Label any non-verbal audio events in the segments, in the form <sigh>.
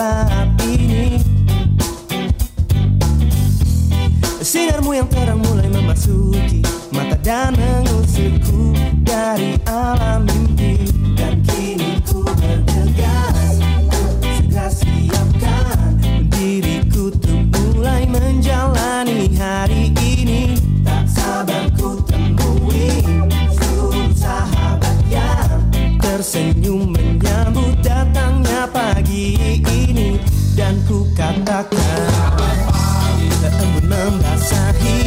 gelap ini Sinarmu yang terang mulai memasuki. Mata dan mengusirku dari alam mimpi. Dan kini ku bergegas. Segera siapkan diriku untuk mulai menjalani hari ini. Tak sabar ku temui seluruh sahabat yang Tersenyum menyambut datangnya pagi ini Dan ku katakan Embun membasahi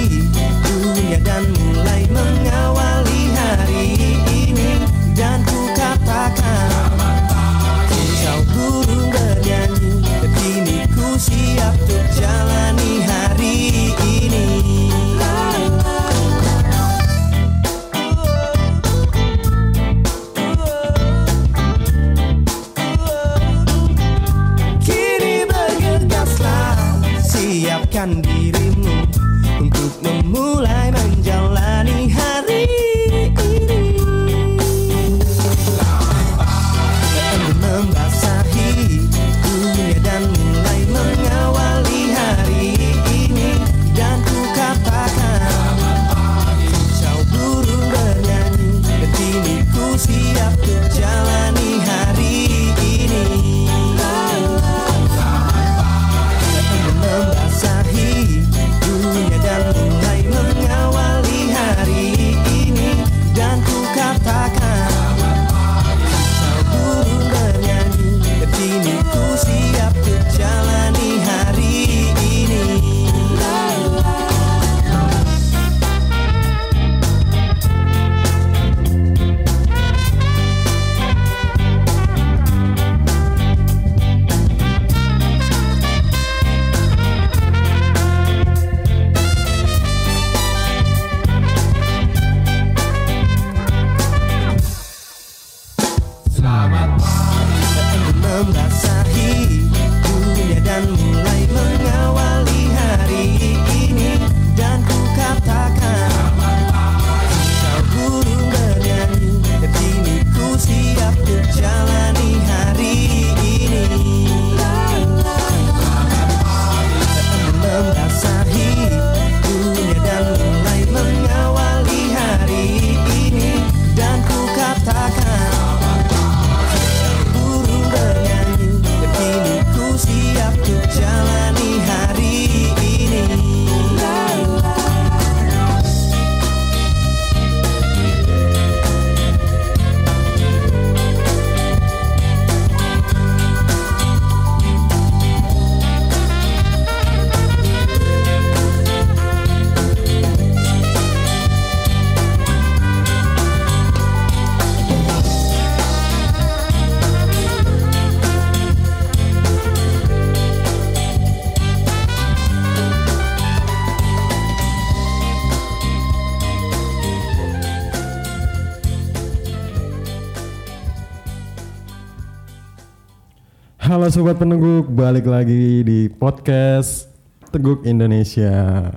sobat peneguk, balik lagi di podcast Teguk Indonesia.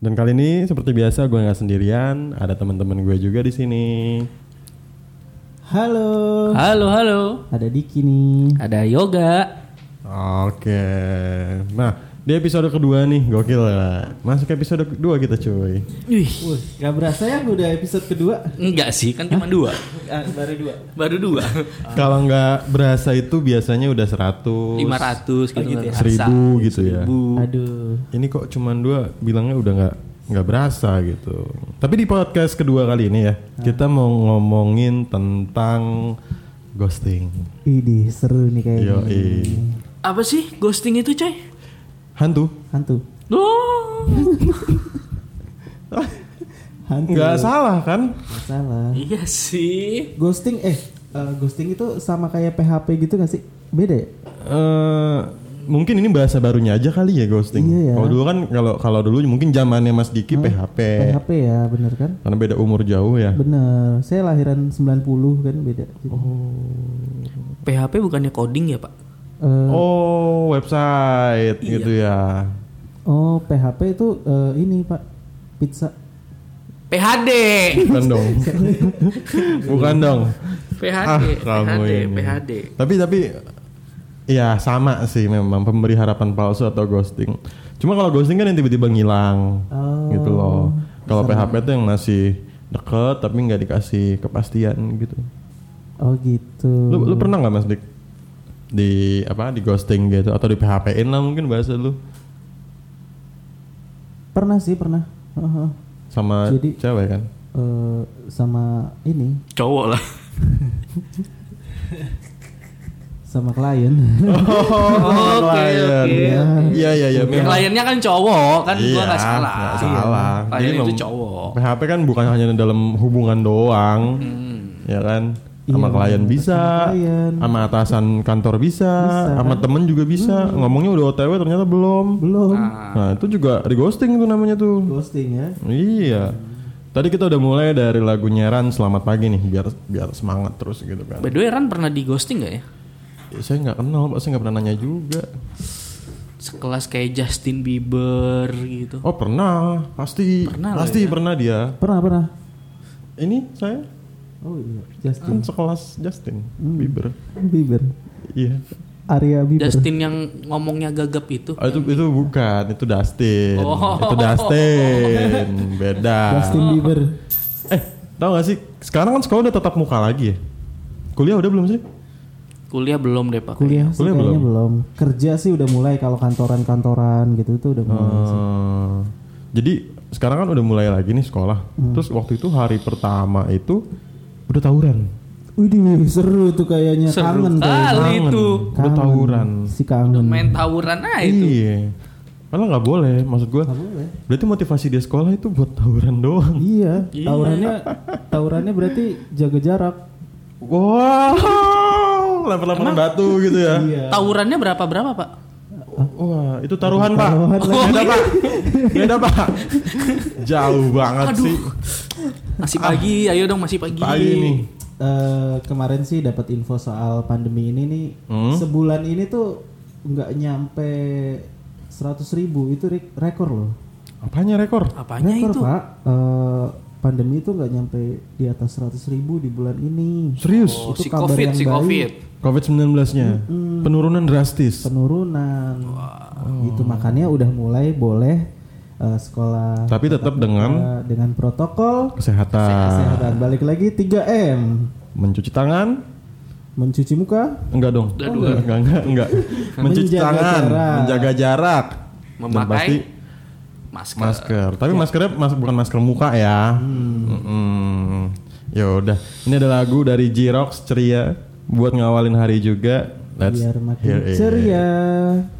Dan kali ini seperti biasa gue nggak sendirian, ada teman-teman gue juga di sini. Halo. Halo, halo. Ada Diki nih. Ada yoga. Oke, nah di episode kedua nih, gokil ya. Masuk episode kedua kita cuy. Wih, Wih, gak berasa ya udah episode kedua. enggak sih, kan cuma dua. Ah, baru dua. Baru dua. <laughs> Kalau nggak berasa itu biasanya udah 100, 500 gitu, gitu ya? seribu gitu ya. Aduh. Ini kok cuman dua, bilangnya udah nggak nggak berasa gitu. Tapi di podcast kedua kali ini ya, kita mau ngomongin tentang ghosting. Ini seru nih kayaknya. Apa sih ghosting itu, coy? Hantu? Hantu. Oh. <laughs> Hantu. Nggak salah kan? Nggak salah. Iya sih. Ghosting eh eh, ghosting itu sama kayak PHP gitu gak sih? Beda ya? Eh mungkin ini bahasa barunya aja kali ya ghosting. Iya ya. Kalau dulu kan kalau kalau dulu mungkin zamannya Mas Diki PHP. PHP ya, bener kan? Karena beda umur jauh ya. Bener. Saya lahiran 90 kan beda. PHP bukannya coding ya, Pak? Eh, Oh, website Iya. gitu ya. oh, PHP itu eh, ini, Pak. Pizza. PHD. Bukan dong. <laughs> Bukan dong. PHD. Ah, kamu PHD, ini. PHD. Tapi tapi Iya sama sih memang pemberi harapan palsu atau ghosting. Cuma kalau ghosting kan yang tiba-tiba ngilang, Oh, gitu loh. Kalau. PHP tuh yang masih deket tapi nggak dikasih kepastian gitu. Oh gitu. Lu, lu pernah nggak mas Dik di apa di ghosting gitu atau di PHP-in lah mungkin bahasa lu Pernah sih pernah. Heeh. sama Jadi- cewek kan? Eh, sama ini Cowok lah. sama klien. Oh, Oke, klien. oke. Iya iya iya. Ya, memang. kliennya kan cowok kan gua Iya, nggak salah. nggak salah. Klien Jadi itu cowok. PHP kan bukan hanya dalam hubungan doang, ya kan? Sama Iya, klien bisa, sama klien. sama atasan kantor bisa, Bisa, sama temen juga bisa. Ngomongnya udah OTW ternyata belum. Belum. Nah, Nah itu juga di ghosting tuh namanya tuh. Ghosting ya. Iya. Tadi kita udah mulai dari lagunya Ran Selamat Pagi nih biar biar semangat terus gitu kan. by the way Ran pernah di ghosting gak ya? Ya, saya nggak kenal, Pak. Saya nggak pernah nanya juga. Sekelas kayak Justin Bieber gitu. Oh pernah, pasti, Pernah pasti ya. pernah dia. Pernah pernah. Ini saya Oh iya, kan Justin sekelas Justin Hmm. Bieber. Bieber. Iya. Arya Bieber. Justin yang ngomongnya gagap itu. Oh, itu itu bukan, itu Dustin. Oh. Itu Dustin. Beda. Justin Bieber. Eh, tau gak sih? Sekarang kan sekolah udah tetap muka lagi ya? Kuliah udah belum sih? Kuliah belum deh pak. Kuliah sih Kuliah belum? belum. Kerja sih udah mulai kalau kantoran-kantoran gitu itu udah mulai sih. Eh, jadi sekarang kan udah mulai lagi nih sekolah. Hmm. Terus waktu itu hari pertama itu udah tawuran. Widih, seru tuh kayaknya Seru kangen tuh. kali itu. Udah tawuran. Si kangen. Main tawuran aja itu. Iya. Malah nggak boleh, maksud gua. Nggak boleh. Berarti motivasi dia sekolah itu buat tawuran doang. Iya, tawurannya tawurannya berarti jaga jarak. Wow, lempar-lemparan batu gitu ya. Iya. Tawurannya berapa berapa pak? Wah, itu taruhan pak. Taruhan lagi. Beda pak. Beda pak. <laughs> Jauh banget Aduh. sih. Masih pagi, ayo dong masih pagi. Pagi nih. Eh, kemarin sih dapat info soal pandemi ini nih. Hmm? Sebulan ini tuh nggak nyampe 100 ribu itu re- rekor loh. Apanya rekor? Apanya rekor itu? pak. Eh, pandemi itu nggak nyampe di atas 100 ribu di bulan ini. Serius? Oh, Itu si kabar covid, yang si baik. covid. COVID-19-nya. Penurunan drastis. Penurunan. Itu makanya udah mulai boleh eh, sekolah. Tapi tetap dengan dengan protokol kesehatan. kesehatan. Balik lagi 3M. Mencuci tangan? Mencuci muka, Enggak dong. Aduh. Enggak, enggak, enggak, <laughs> enggak. Mencuci Menjaga tangan, jarak. menjaga jarak. Dan Memakai pasti Masker. masker. Tapi maskernya mas bukan masker muka ya. Mm-mm. Ya udah. Ini ada lagu dari Jirox ceria buat ngawalin hari juga. Let's biar makin it. ceria. Hari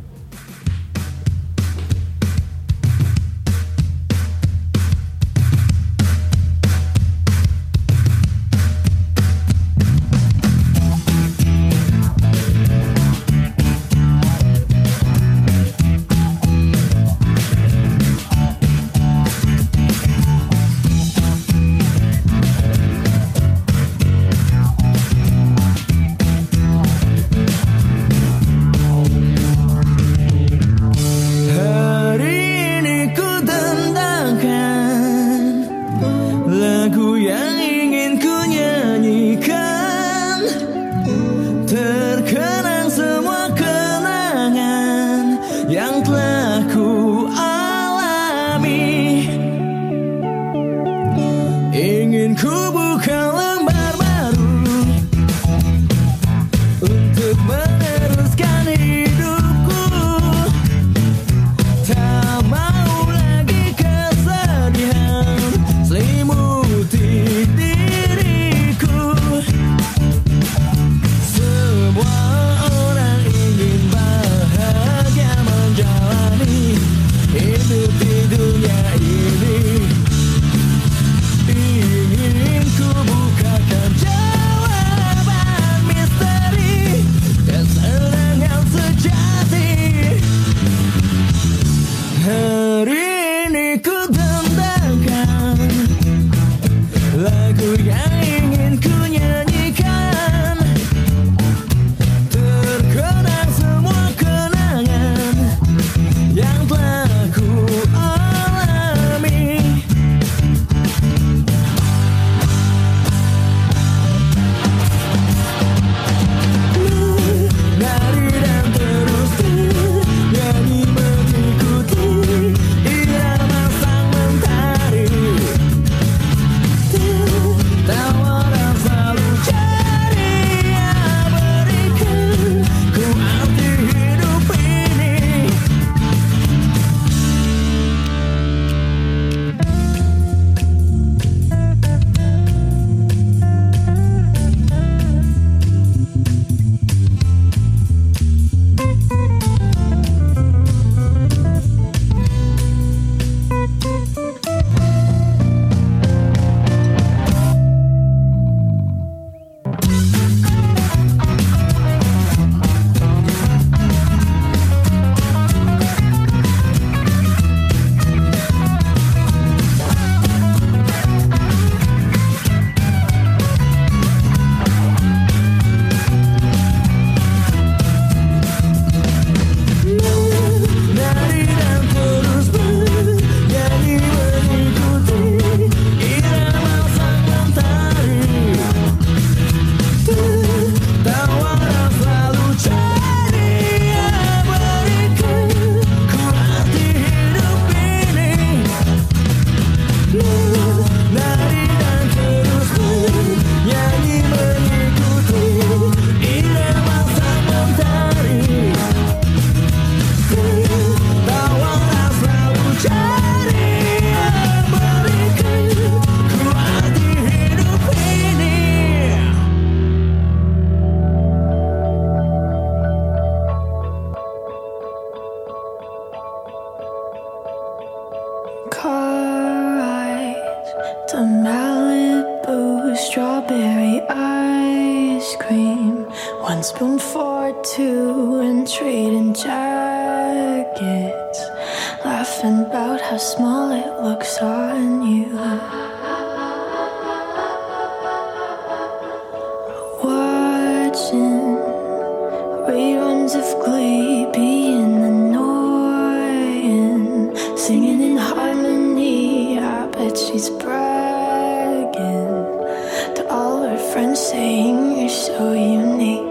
friends, saying you're so unique.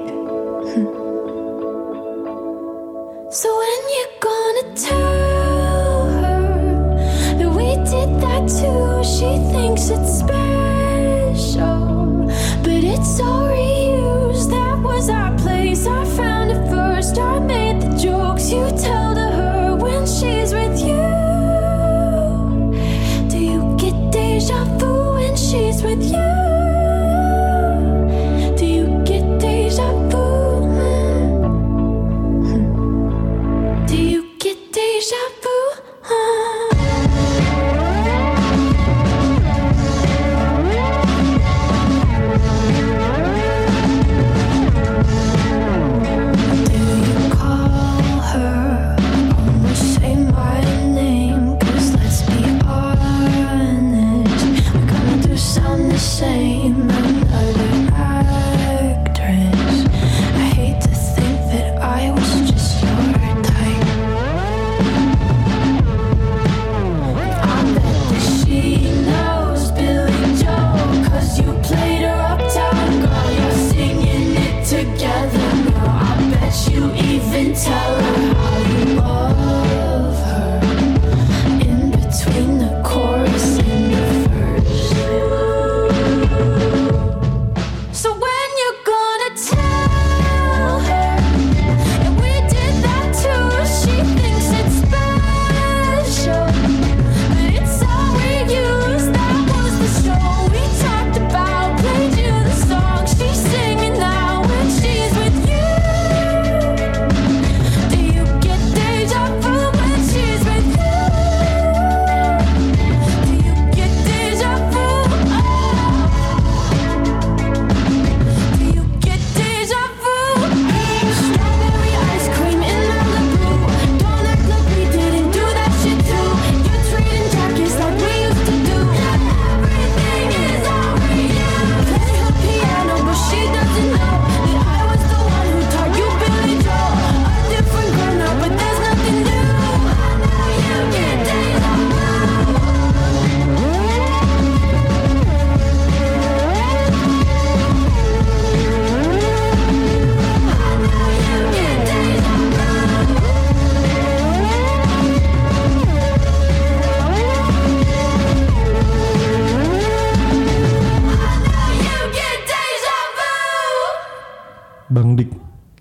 Bang Dik,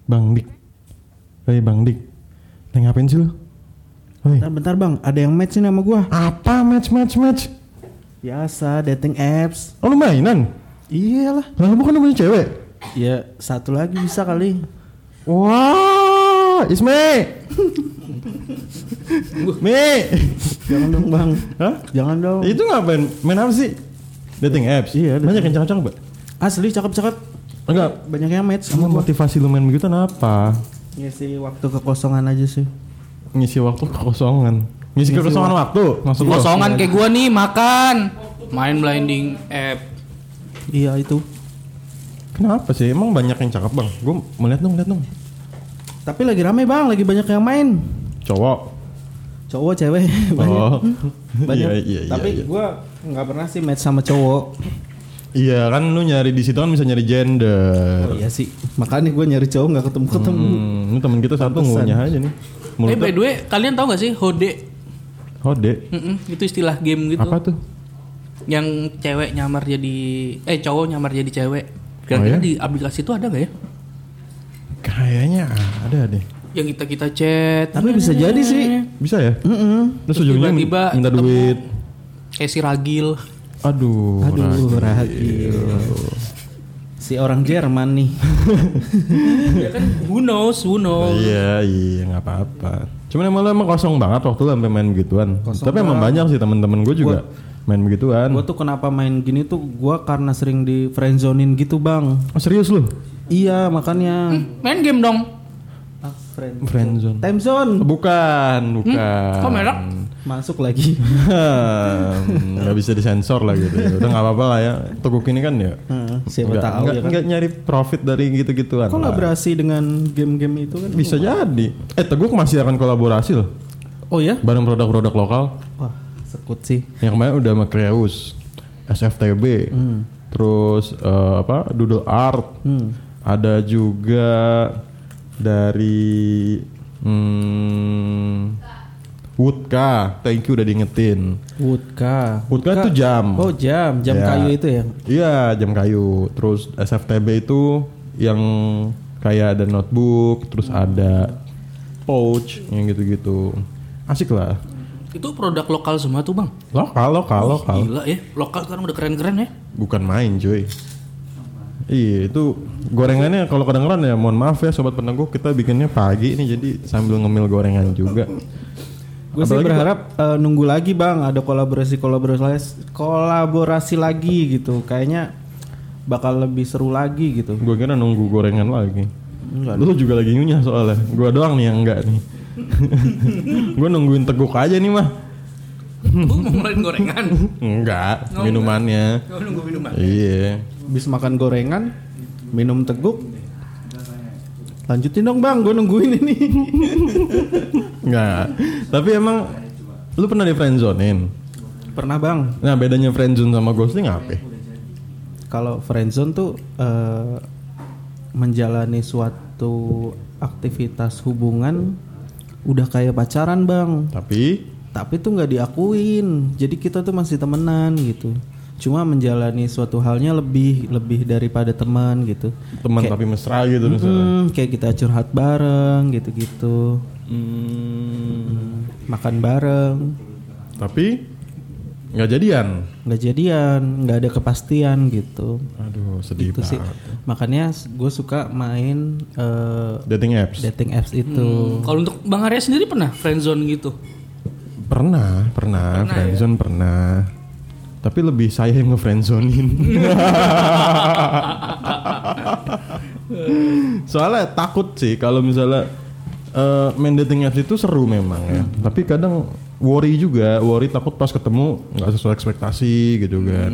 Bang Dik. Hei Bang Dik. Lagi ngapain sih lu? Hei. Bentar, bentar bang, ada yang match ini sama gua. Apa match match match? Biasa dating apps. Oh lu mainan? Iyalah. Lalu bukan punya cewek? Ya satu lagi bisa kali. Wah, Isme. <laughs> Me. Jangan dong bang. Hah? Jangan dong. Itu ngapain? Main apa sih? Dating apps. Iya, Banyak yang cakep-cakep. Asli cakep-cakep. Enggak. Banyak yang match Sama gua. motivasi lu main begitu apa? Ngisi waktu kekosongan aja sih. Ngisi waktu kekosongan. Ngisi Ngisi kekosongan waktu. Maksud lu? Kosongan kayak gua nih makan. Main blinding app. Iya itu. Kenapa sih? Emang banyak yang cakep, Bang? Gue melihat dong, lihat dong. Tapi lagi rame bang, lagi banyak yang main. Cowok. Cowok, cewek, <laughs> banyak. Oh. banyak. Iya, iya, iya, Tapi iya. gua nggak pernah sih match sama cowok. Iya kan lu nyari di situ kan bisa nyari gender. Oh iya sih. Makanya gue nyari cowok nggak ketemu ketemu. Hmm, ini temen kita satu ngunyah aja nih. Eh Mulutnya by the way, kalian tahu gak sih Hode? hode. Mm-mm, itu istilah game gitu. Apa tuh? Yang cewek nyamar jadi eh cowok nyamar jadi cewek. Kira-kira Oh, ya? di aplikasi itu ada gak ya? Kayaknya ada deh. Yang kita kita chat. Tapi bisa jadi sih. Bisa ya? Mm-mm. Terus Terus ujungnya tiba-tiba minta duit. Kayak si Ragil. Aduh. Aduh, Ragil. Ragil. Si orang Jerman nih. <laughs> ya kan who knows, who knows. Iya, iya nggak apa-apa. Cuman emang lu emang kosong banget waktu lu sampai main begituan. Tapi emang banyak sih teman-teman gue juga main begituan. gue tuh kenapa main gini tuh gue karena sering di friendzonin gitu bang. Oh serius lu? Iya makanya. Main game dong. Ah, friend. Friendzone. Time zone. Bukan, bukan. Kok merah? Masuk lagi. <laughs> Hmm, nggak bisa disensor lah gitu. ya. Udah nggak apa-apa lah ya. Teguk ini kan ya. Hmm, siapa nggak, tahu nggak, ya kan. nggak nyari profit dari gitu-gituan. Lah. kolaborasi dengan game-game itu kan? Bisa jadi. Eh Teguk masih akan kolaborasi loh. Oh ya? Bareng produk-produk lokal. Wah, sekut sih. Yang kemarin udah sama Creus, SFTB, terus eh, apa Doodle Art, ada juga dari hmm, Woodka, thank you udah diingetin. Woodka. Woodka itu jam. Oh jam, jam Ya. kayu itu ya. Iya jam kayu. Terus SFTB itu yang kayak ada notebook, terus ada pouch yang gitu-gitu. Asik lah. Itu produk lokal semua tuh bang. Lokal, lokal, lokal. Gila ya. Lokal sekarang udah keren-keren ya. Bukan main cuy. Iya itu gorengannya kalau kedengeran ya mohon maaf ya sobat penengguh kita bikinnya pagi ini jadi sambil ngemil gorengan juga. Gue sih berharap eh, nunggu lagi bang ada kolaborasi kolaborasi kolaborasi lagi gitu. Kayaknya bakal lebih seru lagi gitu. Gue kira nunggu gorengan lagi. Enggak. Lu juga lagi ngunyah soalnya. Gue doang nih yang enggak nih. <laughs> gue nungguin teguk aja nih mah. Lu mau ngelain gorengan. Enggak, Oh, minumannya. Gua nunggu minuman. Iya. Habis makan gorengan, minum teguk. Lanjutin dong bang, gue nungguin ini. <laughs> Enggak. Tapi emang lu pernah di friendzonein. Pernah bang, Nah, bedanya friendzone sama ghosting apa? kalau friendzone tuh eh, menjalani suatu aktivitas hubungan udah kayak pacaran bang, Tapi tapi tuh nggak diakuin. Jadi kita tuh masih temenan gitu. Cuma menjalani suatu halnya lebih lebih daripada teman gitu. teman Kayak- tapi mesra gitu misalnya. Hmm, kayak kita curhat bareng gitu-gitu, Hmm, makan bareng, tapi nggak jadian. nggak jadian, nggak ada kepastian gitu. Aduh, sedih Itu sih. banget. Makanya gue suka main eh, Dating apps. dating apps itu. Hmm, Kalau untuk Bang Arya sendiri pernah friendzone gitu? Pernah, pernah, Pernah friendzone pernah. Tapi lebih saya yang nge-friendzonin. <laughs> Soalnya takut sih kalau misalnya eh, main dating apps itu seru memang ya. Tapi kadang worry juga, worry takut pas ketemu nggak sesuai ekspektasi gitu kan.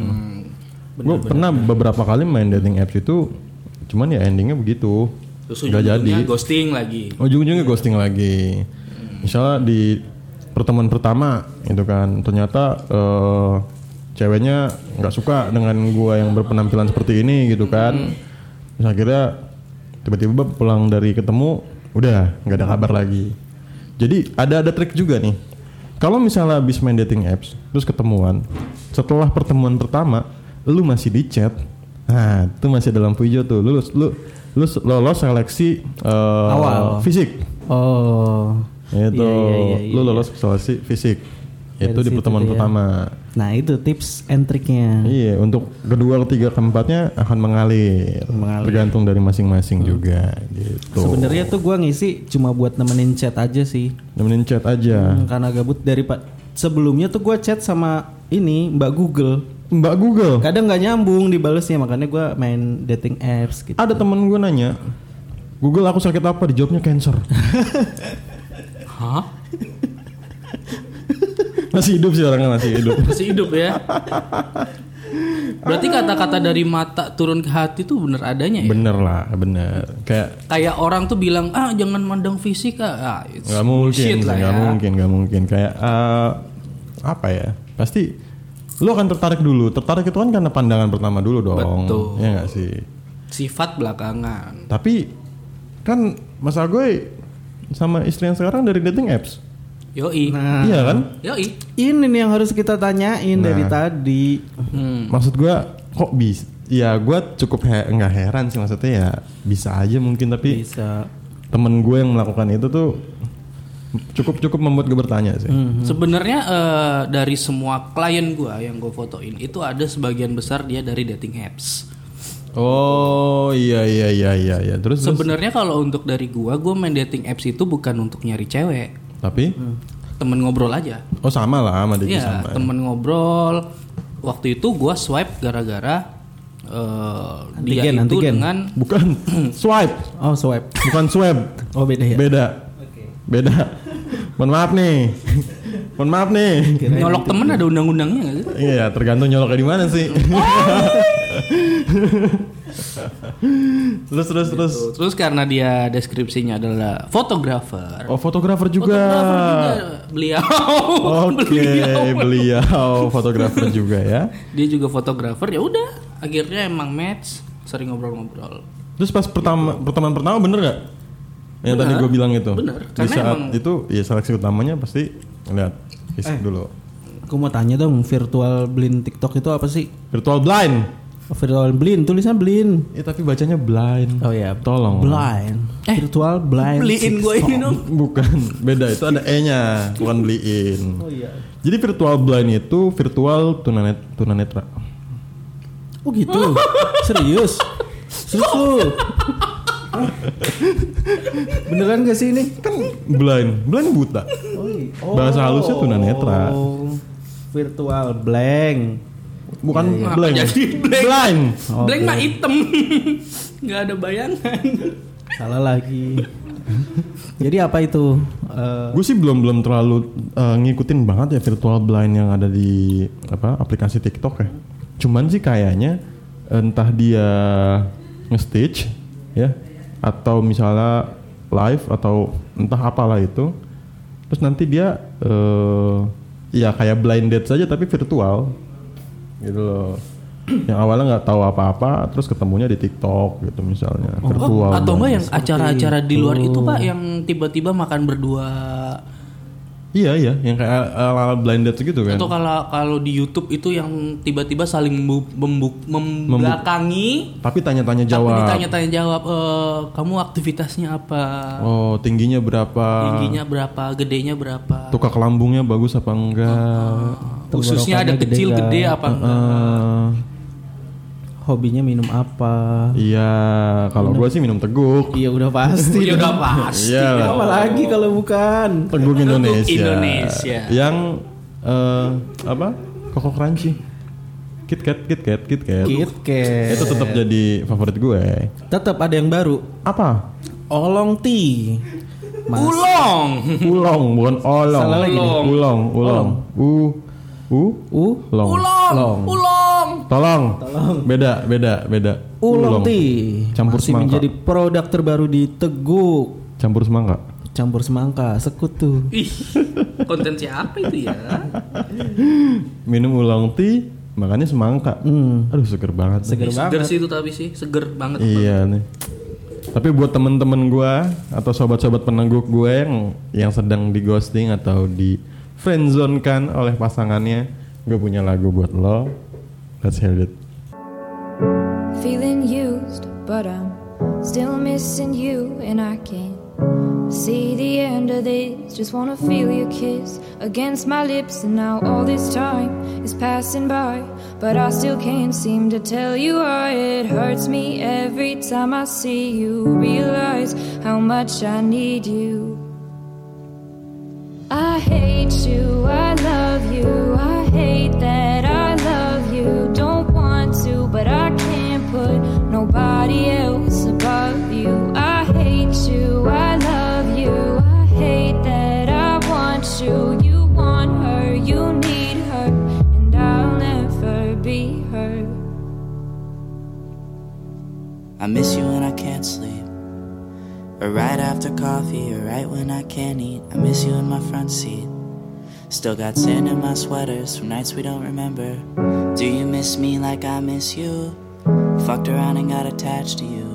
Gue pernah beberapa kali main dating apps itu, cuman ya endingnya begitu. Terus Nggak jadi. ghosting lagi. Ujung-ujungnya ghosting lagi. Misalnya di pertemuan pertama itu kan ternyata eh, ceweknya nggak suka dengan gua yang berpenampilan seperti ini gitu kan. Terus akhirnya tiba-tiba pulang dari ketemu udah nggak ada kabar lagi. Jadi ada ada trik juga nih. Kalau misalnya habis main dating apps terus ketemuan, setelah pertemuan pertama lu masih di chat, nah itu masih ada lampu hijau tuh. Lu lu lu lolos seleksi eh, Awal. fisik. Oh. Itu Iya, iya, iya, lu iya. lolos seleksi fisik. Itu di pertemuan ya. pertama. Nah itu tips and triknya. Iya, untuk kedua, ketiga, keempatnya akan mengalir. Mengalir. Tergantung dari masing-masing juga gitu. Sebenarnya tuh gua ngisi cuma buat nemenin chat aja sih. nemenin chat aja. Hmm, karena gabut dari pak. Sebelumnya tuh gua chat sama ini Mbak Google. Mbak Google, Kadang nggak nyambung dibalesnya makanya gua main dating apps gitu. ada temen gue nanya, Google aku sakit apa? Dijawabnya cancer. <laughs> Hah? Masih hidup sih orangnya masih hidup. <laughs> Masih hidup ya? Berarti kata-kata dari mata turun ke hati tuh bener adanya ya? bener lah, bener. Kayak Kayak orang tuh bilang, ah jangan mandang fisik ah. ah nggak mungkin, lah nggak ya. mungkin, nggak mungkin. Kayak eh, apa ya? Pasti lu akan tertarik dulu. Tertarik itu kan karena pandangan pertama dulu dong. Betul. Ya nggak sih. Sifat belakangan. Tapi kan masa gue sama istri yang sekarang dari dating apps. Yoi. Nah, Iya kan? Yoi. ini nih yang harus kita tanyain dari tadi. Hmm. Maksud gue kok bisa? Ya gue cukup he nggak heran sih maksudnya ya bisa aja mungkin tapi Bisa. temen gue yang melakukan itu tuh cukup cukup membuat gue bertanya sih. Sebenarnya eh, dari semua klien gua yang gue fotoin itu ada sebagian besar dia dari dating apps. Oh iya iya iya iya iya. Terus, terus? Sebenarnya kalau untuk dari gua, gua main dating apps itu bukan untuk nyari cewek, tapi temen ngobrol aja. oh sama lah sama Diki Iya, sama. ya. temen ngobrol. Waktu itu gua swipe gara-gara eh, dia Antigen, itu antigen. dengan <laughs> Bukan <clears throat> swipe, Oh swipe. bukan swab. Oh beda ya. Beda. Beda. Mohon maaf nih. Mohon maaf nih. nyolok temen ada undang-undangnya nggak sih? Iya, tergantung nyoloknya di mana sih. <laughs> terus terus terus. Terus karena dia deskripsinya adalah fotografer. Oh, fotografer juga. Fotografer juga beliau. Oke, <laughs> beliau fotografer juga ya. Dia juga fotografer ya udah. Akhirnya emang match, sering ngobrol-ngobrol. Terus pas pertama pertemuan pertama bener gak? Yang tadi Bener. gue bilang itu. Bener, Di karena saat emang- itu ya seleksi utamanya pasti ngeliat fisik Eh. dulu. Aku mau tanya dong, virtual blind TikTok itu apa sih? Virtual blind. Oh, virtual blind, tulisannya blind. Ya tapi bacanya blind. Oh ya, Tolong. blind. virtual blind. Beliin gue ini dong. <laughs> Bukan, beda itu ada E-nya, bukan beliin. Oh iya. Jadi virtual blind itu virtual tunanet tunanetra. Oh gitu. <laughs> Serius? Serius lu? Hah? Beneran gak sih ini? Kan blind, blind buta. Oh, iya. Bahasa halusnya tunanetra. Oh, virtual blank. Bukan Iya, Kenapa blind. jadi blank? Blind. Oh, Blank mah blank. hitam. <laughs> Nggak ada bayangan. Salah lagi. Jadi apa itu? Eh, Gue sih belum belum terlalu eh, ngikutin banget ya virtual blind yang ada di apa aplikasi TikTok ya. Cuman sih kayaknya entah dia nge-stitch ya atau misalnya live atau entah apalah itu. Terus nanti dia eh ya kayak blind date saja tapi virtual. Gitu loh. Yang awalnya nggak tahu apa-apa terus ketemunya di TikTok gitu misalnya. virtual. Oh, atau enggak yang acara-acara di luar itu pak yang tiba-tiba makan berdua Iya iya, yang kayak ala blind date gitu kan. atau kalau kalau di YouTube itu yang tiba-tiba saling membu- membu- membelakangi Tapi tanya-tanya tapi jawab. ditanya-tanya jawab "Eh, kamu aktivitasnya apa Oh, tingginya berapa? tingginya berapa gedenya berapa Tukak lambungnya bagus apa enggak? khususnya ada gede kecil nggak? gede apa enggak Eh, hobinya minum apa? iya, kalau gue sih minum teguk. Iya udah pasti. ya udah pasti Iya. Apa lagi kalau bukan? Teguk Indonesia. Indonesia. Yang eh, apa? Koko crunchy. KitKat, KitKat, KitKat. KitKat. Itu tetap jadi favorit gue. Tetap ada yang baru. Apa? Olong tea. Mas- ulong Ulong, bukan olong. Salah lagi nih. Ulong, ulong. U, u, U long. ulong ulong Tolong. Beda, beda, beda. Ulong tea Campur masih semangka. menjadi produk terbaru di Teguk. Campur semangka. Campur semangka, sekutu. ih konten siapa itu ya Minum ulong tea, makannya semangka. Hmm. Aduh, seger banget. Seger seger banget. sih itu tapi sih seger banget Iya nih. Tapi buat temen-temen gua atau sobat-sobat penengguk gue yang yang sedang di ghosting atau di friendzone kan oleh pasangannya, gue punya lagu buat lo. Let's hear it. Feeling used, but I'm still missing you, and I can't see the end of this. Just wanna feel your kiss against my lips, and now all this time is passing by, but I still can't seem to tell you why it hurts me every time I see you. Realize how much I need you. I hate you, I love you, I hate that but I can't put nobody else above you. I hate you, I love you, I hate that I want you. You want her, you need her, and I'll never be her. I miss you when I can't sleep. Or right after coffee, or right when I can't eat. I miss you in my front seat. Still got sand in my sweaters from nights we don't remember. Do you miss me like I miss you? Fucked around and got attached to you.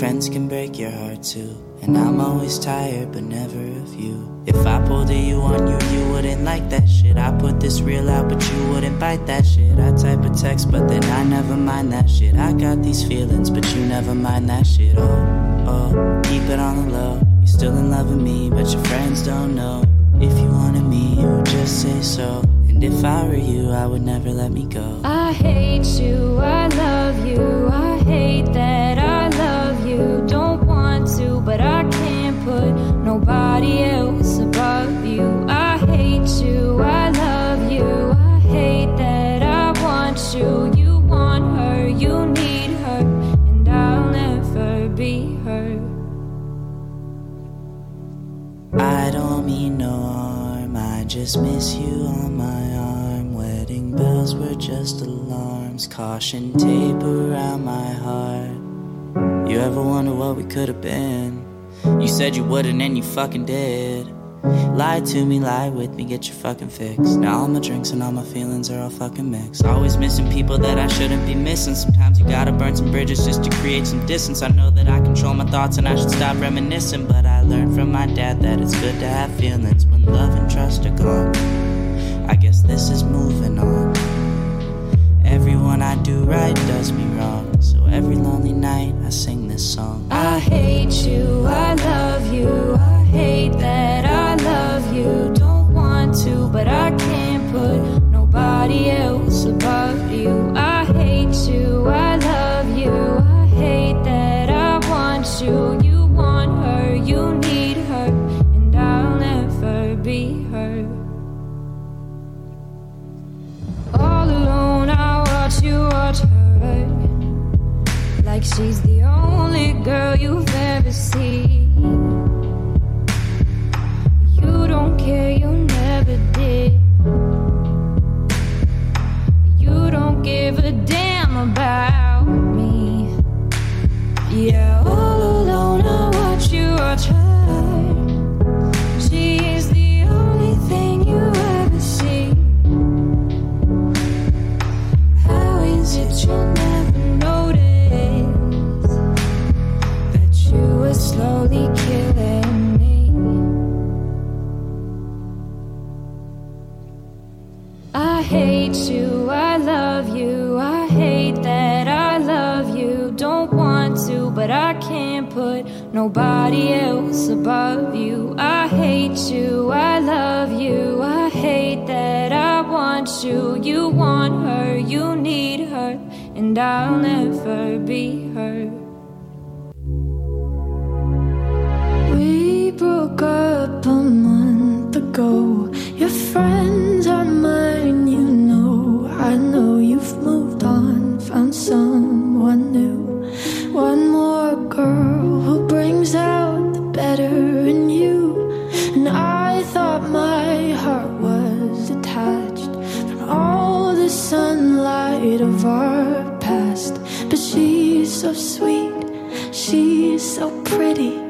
Friends can break your heart too. And I'm always tired, but never of you. If I pulled a you on you, you wouldn't like that shit. I put this real out, but you wouldn't bite that shit. I type a text, but then I never mind that shit. I got these feelings, but you never mind that shit. Oh, oh, keep it on the low. You're still in love with me, but your friends don't know. If you wanted me, you would just say so. If I were you, I would never let me go. I hate you, I love you, I hate that I love you. Don't want to, but I can't put nobody else above you. I hate you, I love you, I hate that I want you. You want her, you need her, and I'll never be her. I don't mean no harm, I just miss you on bells were just alarms. Caution tape around my heart. You ever wonder what we could have been? You said you wouldn't and you fucking did. Lie to me, lie with me, get your fucking fix. Now all my drinks and all my feelings are all fucking mixed. Always missing people that I shouldn't be missing. Sometimes you gotta burn some bridges just to create some distance. I know that I control my thoughts and I should stop reminiscing. But I learned from my dad that it's good to have feelings when love and trust are gone. I guess this is moving on. Everyone I do right does me wrong. So every lonely night I sing this song. I hate you, I love you, I hate that I love you. Don't want to, but I can't put nobody else above you. Like she's the only girl you've ever seen. But I can't put nobody else above you. I hate you, I love you, I hate that I want you. You want her, you need her, and I'll never be her. We broke up a month ago. Your friends so sweet, she's so pretty.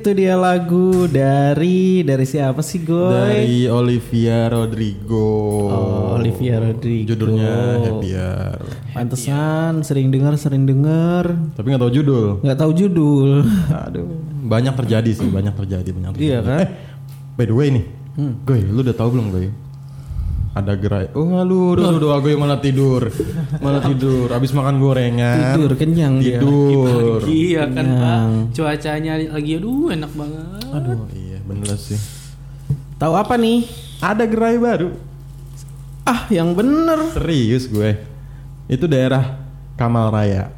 Itu dia lagu dari dari siapa sih Goy? Dari Olivia Rodrigo. Oh, Olivia Rodrigo. Judulnya Happier. Pantesan sering dengar sering dengar Tapi nggak tahu judul. nggak tahu judul. <laughs> Aduh, banyak terjadi sih, banyak terjadi, banyak terjadi. Iya kan? Eh, by the way nih, Goy, lu udah tahu belum Goy? Ada gerai. Oh, lu, udah, udah, Goy malah tidur, malah tidur. Abis makan gorengan. Tidur kenyang dia. Tidur. Iya kan Kenyang. Pak. Cuacanya lagi aduh enak banget. Aduh, iya bener sih. Tahu apa nih? Ada gerai baru. Ah, yang bener. Serius gue. Itu daerah Kamal Raya.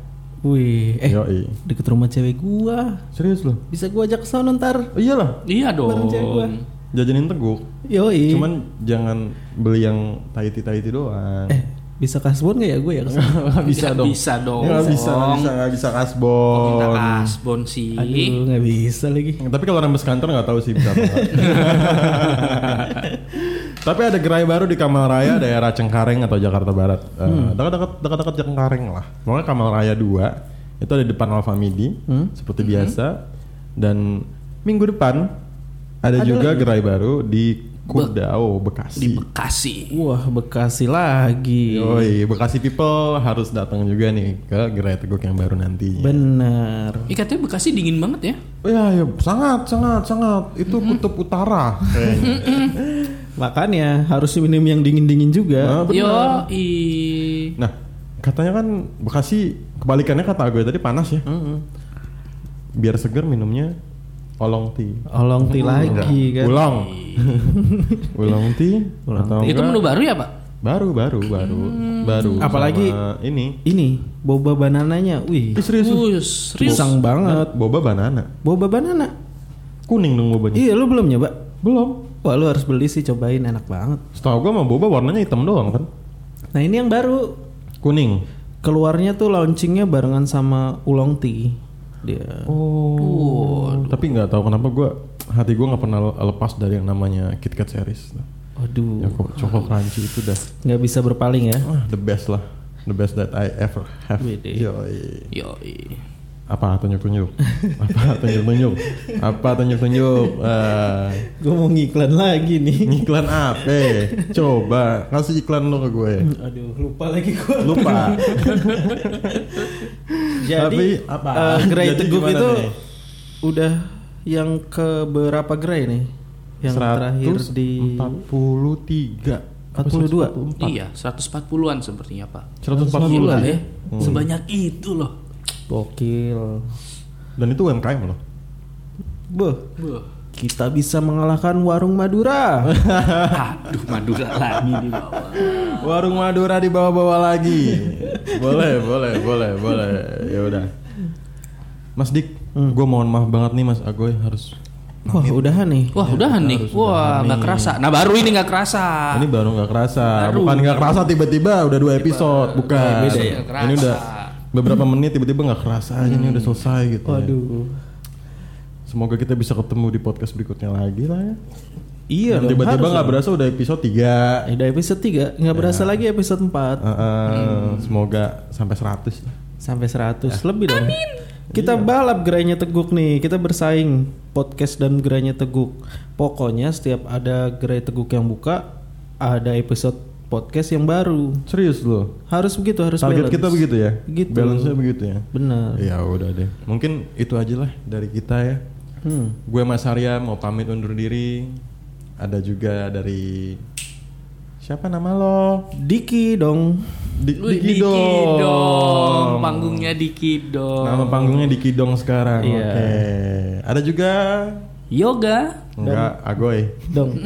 Wih, eh Yoi. deket rumah cewek gua. Serius loh. Bisa gua ajak ke sana ntar. Oh, iyalah. Iya Bareng cewek gua. Jajanin teguk. Yoi. Cuman jangan beli yang taiti-taiti doang. eh bisa kasbon gak ya gue ya? <laughs> Nggak bisa dong. bisa dong. Nggak bisa, nggak Dong. bisa, nggak bisa Minta kasbon. kasbon sih. Aduh nggak bisa lagi. Tapi kalau rembes kantor nggak tahu sih bisa apa. <laughs> Tapi ada gerai baru di Kamal Raya daerah Cengkareng atau Jakarta Barat. Eh, Dekat-dekat dekat-dekat Cengkareng lah. Pokoknya Kamal Raya 2 itu ada di depan Alfamidi seperti biasa. Dan minggu depan ada, juga gerai baru di Kudao Bekasi. Di Bekasi. Wah Bekasi lagi. Yoi, Bekasi people harus datang juga nih ke gerai teguk yang baru nantinya. Bener. Ih katanya Bekasi dingin banget ya. Oh, ya, ya, sangat, sangat, sangat. Itu kutub utara. Makanya harus minum yang dingin-dingin juga. Ah, benar. Yo, i. Nah, katanya kan Bekasi kebalikannya kata gue tadi panas ya. Biar seger minumnya olong tea. Olong ti lagi kan. Ulong. <laughs> ulong tea atau Itu menu baru ya Pak? baru baru baru baru. Apalagi- sama ini. Ini boba banananya. Wih, Ih, serius. serius. banget. Boba banana. Boba banana. Kuning dong bobanya. Iya, lu belum nyoba? Belum. Wah, lu harus beli sih, cobain enak banget. Setahu gue mah boba warnanya hitam doang kan. Nah, ini yang baru. Kuning. Keluarnya tuh launchingnya barengan sama Ulong Tea. Dia. Oh. Tapi nggak tahu kenapa gue hati gue nggak pernah lepas dari yang namanya KitKat series. Waduh, Ya kok Choco Crunchy itu dah nggak bisa berpaling ya. ah, the best lah. The best that I ever have. Wede. Yoi. Yo, Apa tunjuk-tunjuk? Apa tunjuk-tunjuk? Apa tunjuk-tunjuk? Ah, Gue mau ngiklan lagi nih. iklan apa? Coba kasih iklan lo ke gue. Aduh, lupa lagi gue. Lupa. <laughs> Jadi Tapi apa? eh, gerai Jadi teguk itu nih? udah yang ke berapa gerai nih? Yang terakhir di 43 Apa 42. 144? Iya, 140-an sepertinya Pak. 140 Gila lah ya. Hmm. Sebanyak itu loh. Gokil. Dan itu UMKM loh. Beuh, Wah. Kita bisa mengalahkan warung Madura. <laughs> Aduh, Madura lagi di bawah. Warung Madura dibawa-bawa lagi. boleh, boleh, boleh, boleh. Ya udah. Mas Dik, gue mohon maaf banget nih Mas Agoy harus. Wah, udahan nih. Wah, udahan nih. Wah, nggak kerasa. Nah, baru ini nggak kerasa. Ini baru nggak kerasa, Baru. bukan nggak kerasa tiba-tiba udah dua episode, bukan. Beda ya. Ini udah beberapa menit tiba-tiba nggak kerasa aja ini udah selesai gitu. ya. Semoga kita bisa ketemu di podcast berikutnya lagi lah ya. Iya, Dan dong, tiba-tiba nggak berasa udah episode 3 Eh, Udah episode 3, nggak berasa lagi episode 4 Semoga sampai 100 lah. sampai 100 lebih dong. Kita balap gerainya Teguk nih, kita bersaing podcast dan gerainya Teguk. Pokoknya setiap ada gerai Teguk yang buka, ada episode podcast yang baru. Serius loh. Harus begitu, harus Target balance. kita begitu ya? Begitu. Balance-nya begitu ya? Benar. Ya udah deh. Mungkin itu aja lah dari kita ya. Hmm. Gue Mas Arya mau pamit undur diri. Ada juga dari siapa nama lo? Diki dong. Di, Wih, Diki dong. Panggungnya Diki dong. Nama panggungnya Diki dong sekarang. Iya. Oke. Ada juga Yoga. enggak Agoy. Dong.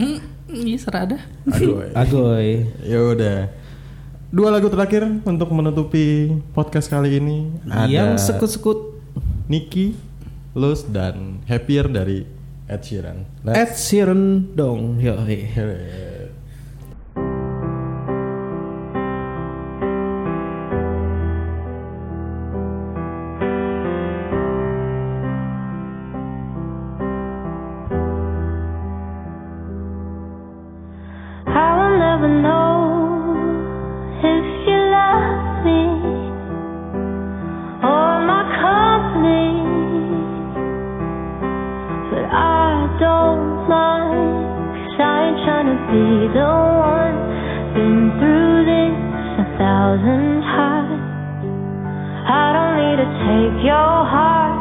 Iya serada. Agoy. Agoy. ya udah. Dua lagu terakhir untuk menutupi podcast kali ini. Ada Yang sekut-sekut Nicky, Luz dan Happier dari Ed Sheeran. Let's Ed Sheeran dong. Yoi. be the one. Been through this a thousand times. I don't need to take your heart.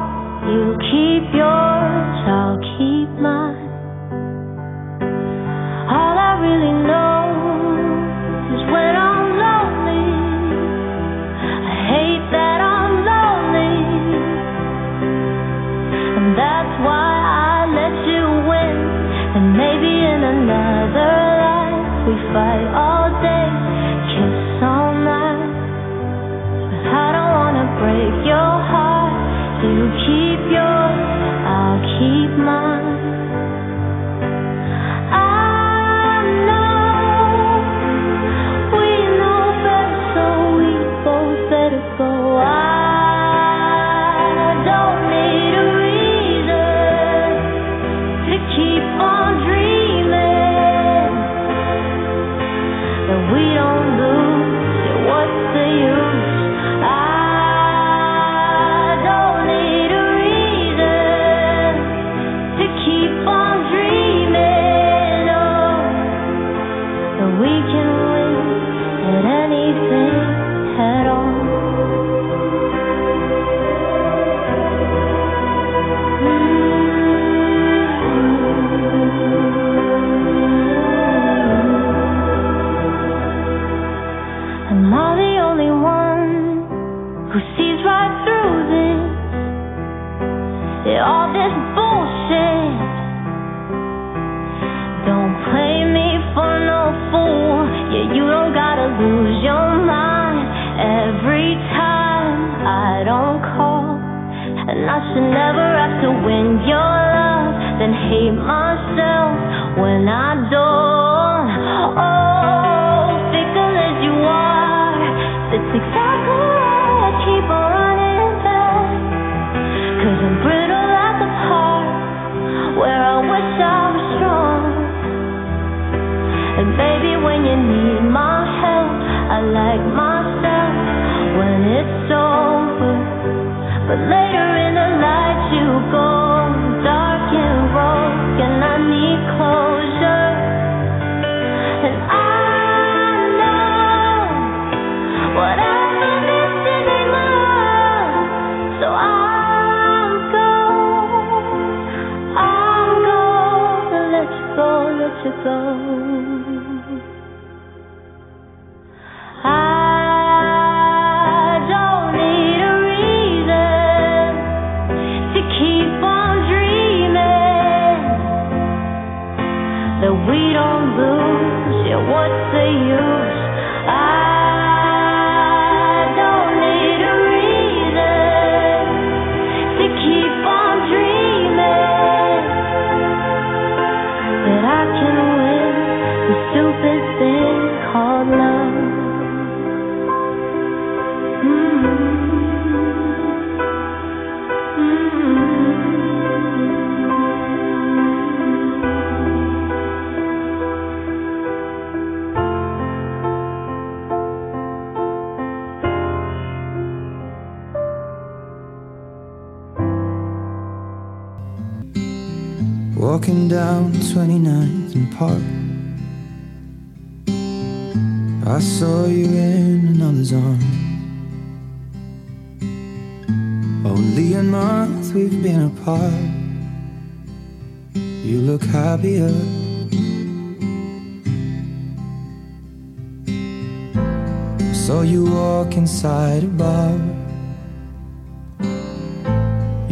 You keep your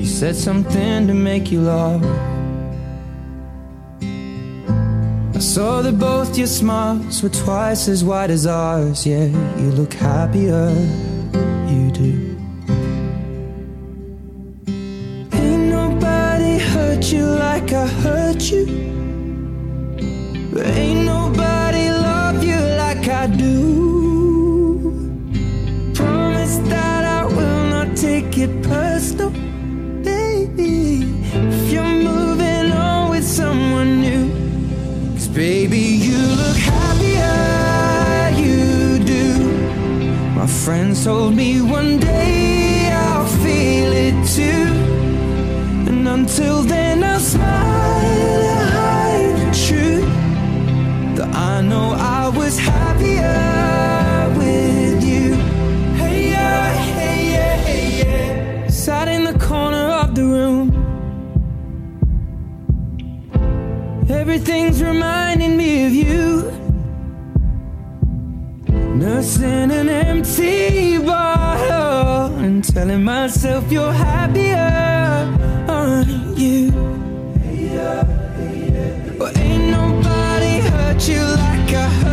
You said something to make you laugh. I saw that both your smiles were twice as wide as ours. Yeah, you look happier, you do. Ain't nobody hurt you like I hurt you. But ain't nobody love you like I do. friends told me one day I'll feel it too. And until then I'll smile and hide the truth. That I know I was happier with you. Hey yeah, hey yeah, hey yeah. Sat in the corner of the room. Everything's reminding me of you glass in an empty bottle and telling myself you're happier, on you? Well, ain't nobody hurt you like I hurt.